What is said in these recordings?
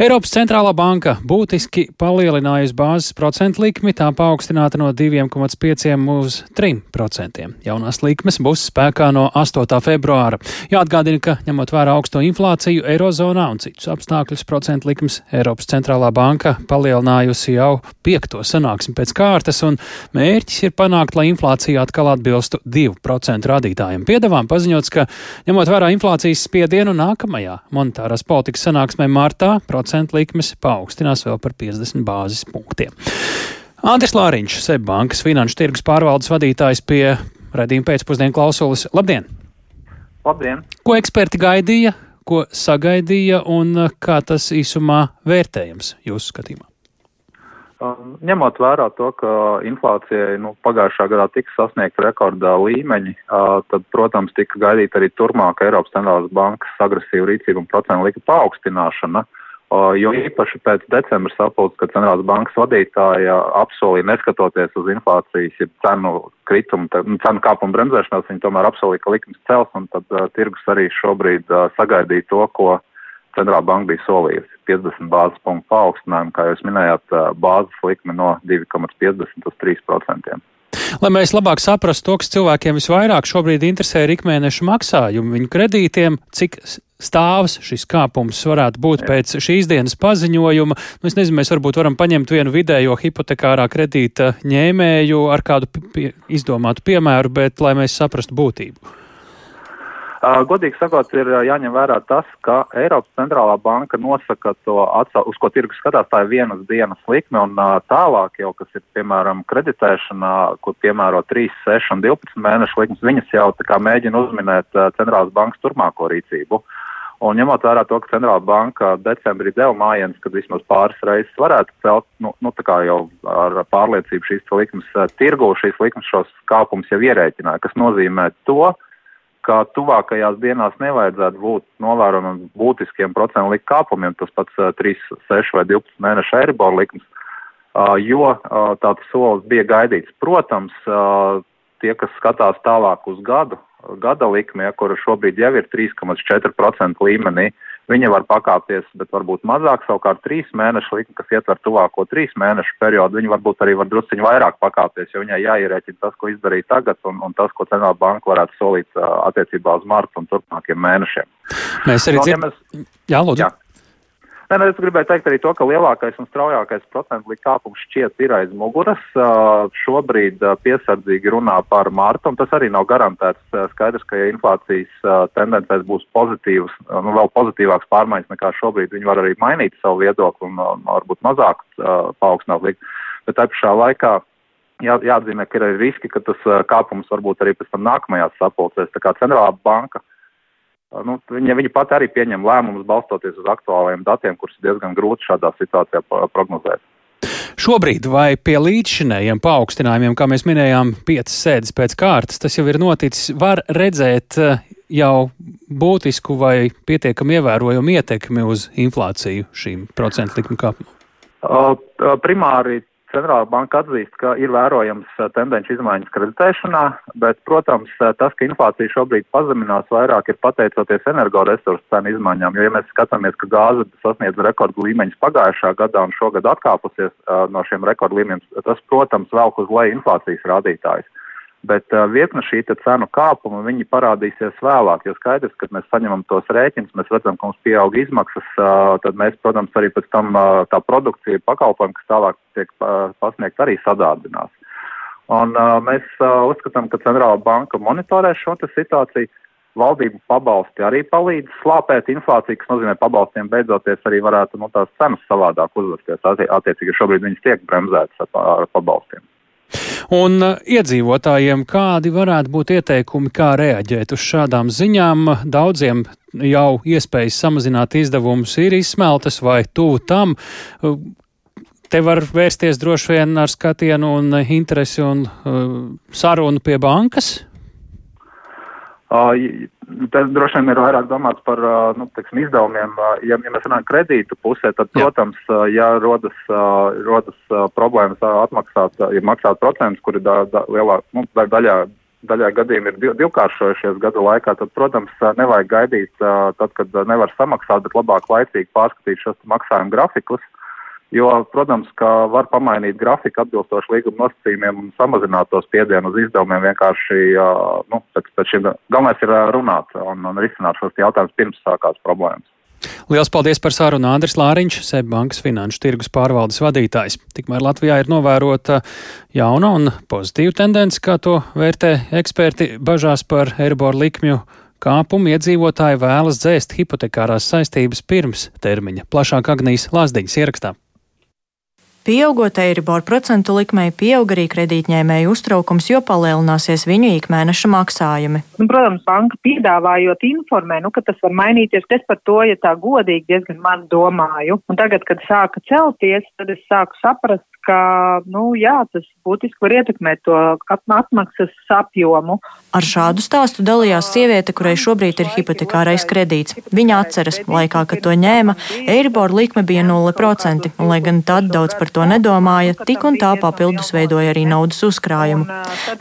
Eiropas centrālā banka būtiski palielinājusi bāzes procentu likmi, tā paaugstināta no 2,5 uz 3%. Jaunās likmes būs spēkā no 8. februāra. Jāatgādina, ka ņemot vērā augsto inflāciju Eirozonā un citus apstākļus, procentu likmes Eiropas centrālā banka palielinājusi jau piekto sanāksmi pēc kārtas, un mērķis ir panākt, lai inflācija atkal atbilstu 2% rādītājiem. Piedevām paziņots, ka ņemot vērā inflācijas spiedienu nākamajā monetārās politikas sanāksmē martā, procentu likmes paaugstinās vēl par 50 bāzes punktiem. Andris Lāriņš, Seibankas finanšu tirgus pārvaldes vadītājs pie redzījuma pēcpusdienu klausulas. Labdien! Labdien! Ko eksperti gaidīja, ko sagaidīja un kā tas īsumā vērtējams jūsu skatījumā? Um, ņemot vērā to, ka inflācija nu, pagājušā gadā tika sasniegta rekordā līmeņi, uh, tad, protams, tika gaidīta arī turpmāk Eiropas centrālās bankas agresīva rīcība un procentu likuma paaugstināšana. Uh, Jo īpaši pēc decembra sapulces, kad centrālās bankas vadītāja apsolīja, neskatoties uz inflācijas, ja cenu kritumu, nu, cenu kāpumu bremzēšanās, viņi tomēr apsolīja, ka likums cels, un tad uh, tirgus arī šobrīd uh, sagaidīja to, ko centrālā banka bija solījusi - 50 bāzes punktu paaugstinājumu, kā jūs minējāt, uh, bāzes likme no 2,50 uz 3%. Lai mēs labāk saprastu to, kas cilvēkiem visvairāk šobrīd interesē, ir ikmēneša maksājumi viņu kredītiem, cik stāvs šis kāpums varētu būt pēc šīs dienas paziņojuma. Nu, es nezinu, mēs varbūt varam paņemt vienu vidējo hipotekārā kredīta ņēmēju ar kādu pie, izdomātu piemēru, bet lai mēs saprastu būtību. Godīgi sakot, ir jāņem vērā tas, ka Eiropas centrālā banka nosaka to, atsau, uz ko tirgus skatās, tā ir vienas dienas likme, un tālāk jau, kas ir, piemēram, kreditēšanā, kur piemēro 3, 6 un 12 mēnešu likmes, viņas jau tā kā mēģina uzminēt centrālās bankas turpmāko rīcību. Un ņemot vērā to, ka centrālā banka decembrī deva mājienas, kad vismaz pāris reizes varētu celt, nu, nu tā kā jau ar pārliecību šīs likmes tirgu, šīs likmes šos kāpumus jau ierēķināja, kas nozīmē to, ka tuvākajās dienās nevajadzētu būt novērojamiem būtiskiem procentu likuma kāpumiem, tas pats uh, 3, 6 vai 12 mēnešu eiribor likums, uh, jo uh, tāds solis bija gaidīts. Protams, uh, tie, kas skatās tālāk uz gadu, gada likme, ja, kura šobrīd jau ir 3,4% līmenī, Viņa var pakāpties, bet varbūt mazāk, savukārt trīs mēnešu likme, kas ietver tuvāko trīs mēnešu periodu, viņa varbūt arī var drusciņi vairāk pakāpties, jo viņai jāierēķina tas, ko izdarīja tagad un, un tas, ko centrāla banka varētu solīt attiecībā uz martu un turpmākiem mēnešiem. Mēs arī no, dzird... ja mēs... Jā, lūdzu. Jā. Nē, nē, es gribēju teikt arī to, ka lielākais un straujākais procentu likuma kāpums šķiet ir aiz muguras. Šobrīd piesardzīgi runā par mārtu, un tas arī nav garantēts. Skaidrs, ka ja inflācijas tendencēs būs pozitīvas, nu vēl pozitīvāks pārmaiņas nekā šobrīd, viņi var arī mainīt savu viedokli un varbūt mazāk paaugstināt likumu. Bet tā pašā laikā jā, jāatzīmē, ka ir arī riski, ka tas kāpums varbūt arī pēc tam nākamajās sapulcēs. Tā kā centrālā banka nu, viņa, viņa pati arī pieņem lēmumus balstoties uz aktuāliem datiem, kurus diezgan grūti šādā situācijā prognozēt. Šobrīd vai pie līdzšinējiem paaugstinājumiem, kā mēs minējām, piecas sēdes pēc kārtas, tas jau ir noticis, var redzēt jau būtisku vai pietiekami ievērojumu ietekmi uz inflāciju šīm procentu likuma kāpumam? Primāri Centrāla banka atzīst, ka ir vērojams tendenci izmaiņas kreditēšanā, bet, protams, tas, ka inflācija šobrīd pazeminās vairāk, ir pateicoties energoresursu cenu izmaiņām. Jo, ja mēs skatāmies, ka gāze sasniedz rekordu līmeņus pagājušā gadā un šogad atkāpusies uh, no šiem rekordu līmeņiem, tas, protams, velk uz leju inflācijas rādītājus bet uh, virkne šī cenu kāpuma viņi parādīsies vēlāk, jo skaidrs, ka mēs saņemam tos rēķinus, mēs redzam, ka mums pieaug izmaksas, uh, tad mēs, protams, arī pēc tam uh, tā produkcija pakalpojumi, kas tālāk tiek uh, pasniegt, arī sadārdinās. Un uh, mēs uh, uzskatām, ka centrāla banka monitorē šo situāciju. Valdību pabalsti arī palīdz slāpēt inflāciju, kas nozīmē pabalstiem beidzoties arī varētu nu, tās cenas savādāk uzvesties. Attiecīgi šobrīd viņas tiek bremzētas ar, ar pabalstiem. Un uh, iedzīvotājiem kādi varētu būt ieteikumi, kā reaģēt uz šādām ziņām? Daudziem jau iespējas samazināt izdevumus ir izsmeltas vai tuvu tam. Uh, te var vērsties droši vien ar skatienu un interesi un uh, sarunu pie bankas. Tas droši vien ir vairāk domāts par nu, teiksim, izdevumiem. Ja, ja mēs runājam kredītu pusē, tad, protams, ja rodas, rodas problēmas atmaksāt, ja maksāt procentus, kuri da, da, lielā, nu, daļā daļai gadījumi ir div, divkāršojušies gadu laikā, tad, protams, nevajag gaidīt, tad, kad nevar samaksāt, bet labāk laicīgi pārskatīt šos maksājumu grafikus. Jo, protams, ka var pamainīt grafiku atbilstoši līguma nosacījumiem un samazināt to spiedienu uz izdevumiem vienkārši, nu, pēc, pēc šiem, galvenais ir runāt un, un risināt šos jautājumus pirms sākās problēmas. Lielas paldies par sarunu Andris Lāriņš, Seibankas finanšu tirgus pārvaldes vadītājs. Tikmēr Latvijā ir novērota jauna un pozitīva tendence, kā to vērtē eksperti, bažās par Eiriboru likmju kāpumu iedzīvotāji vēlas dzēst hipotekārās saistības pirms termiņa. Plašāk Agnijas Lāsdiņas ierakstā. Pieaugot eiriboru procentu likmei, pieaug arī kredītņēmēju uztraukums, jo palielināsies viņu ikmēneša maksājumi. Nu, protams, banka piedāvājot informē, nu, ka tas var mainīties. Es par to, ja tā godīgi diezgan man domāju. Un tagad, kad sāka celties, tad es sāku saprast, ka, nu, jā, tas būtiski var ietekmēt to atmaksas apjomu. Ar šādu stāstu dalījās sieviete, kurai šobrīd ir hipotekārais kredīts. Viņa atceras, laikā, kad to ņēma, Eiribor likme bija 0%, un, lai gan tad daudz par to nedomāja, tik un tā papildus veidoja arī naudas uzkrājumu.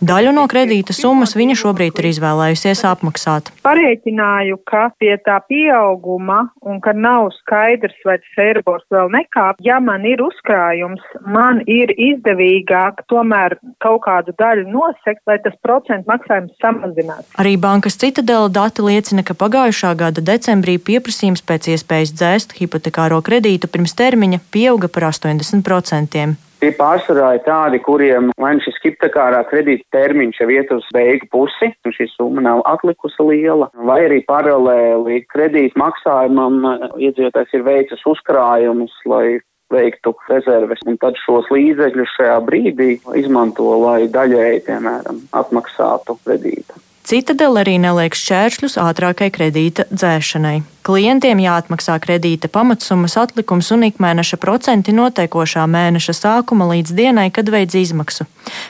Daļu no kredīta summas viņa šobrīd ir izvēlējusies apmaksāt. Parēķināju, ka pie tā pieauguma un ka nav skaidrs, vai tas Eiribors vēl nekāp, ja man ir uzkrājums, man ir izdevīgāk tomēr kaut kādu daļu nosekt, lai tas procentu maksājums samazinās. Arī bankas citadela dati liecina, ka pagājušā gada decembrī pieprasījums pēc iespējas dzēst hipotekāro kredītu pirms termiņa pieauga par 80%. Tie pārsvarā ir tādi, kuriem vai nu šis hipotekārā kredīta termiņš jau iet uz beigu pusi, un šī summa nav atlikusi liela, vai arī paralēli kredīta maksājumam iedzīvotājs ir veicis uzkrājumus, lai veiktu rezerves, un tad šos līdzekļus šajā brīdī izmanto, lai daļēji, piemēram, atmaksātu kredītu. Citadela arī neliek šķēršļus ātrākai kredīta dzēšanai. Klientiem jāatmaksā kredīta pamatsummas atlikums un ikmēneša procenti noteikošā mēneša sākuma līdz dienai, kad veids izmaksu.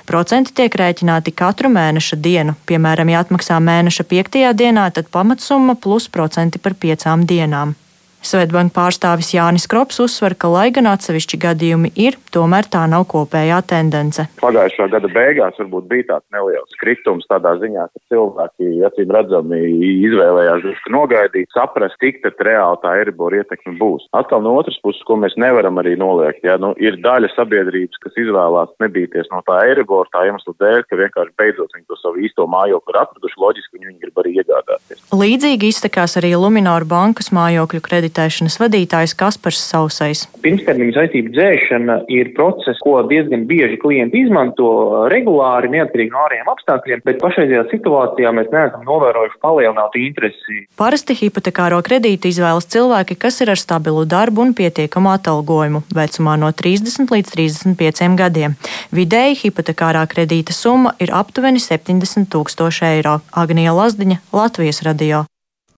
Procenti tiek rēķināti katru mēneša dienu. Piemēram, ja atmaksā mēneša piektajā dienā, tad pamatsumma plus procenti par piecām dienām. Svetbanka pārstāvis Jānis Krops uzsver, ka, lai gan atsevišķi gadījumi ir, tomēr tā nav kopējā tendence. Pagājušā gada beigās varbūt bija tāds neliels kritums tādā ziņā, ka cilvēki, acīm redzami, izvēlējās drusku nogaidīt, saprast, cik tad reāli tā eribora ietekme būs. Atkal no otras puses, ko mēs nevaram arī noliegt, ja nu, ir daļa sabiedrības, kas izvēlās nebīties no tā eribora tā iemesla dēļ, ka vienkārši beidzot viņi to savu īsto mājokli ir atraduši, loģiski viņi grib arī iegādāties. Līdzīgi iztekās arī Lumināra bankas mājokļu kredītu kreditēšanas vadītājs Kaspars Sausais. Pirmstermiņa saistību dzēšana ir process, ko diezgan bieži klienti izmanto regulāri, neatkarīgi no ārējiem apstākļiem, bet pašreizajā situācijā mēs neesam novērojuši palielinātu interesi. Parasti hipotekāro kredītu izvēlas cilvēki, kas ir ar stabilu darbu un pietiekamu atalgojumu vecumā no 30 līdz 35 gadiem. Vidēji hipotekārā kredīta summa ir aptuveni 70 tūkstoši eiro. Agnija Lazdiņa, Latvijas radio.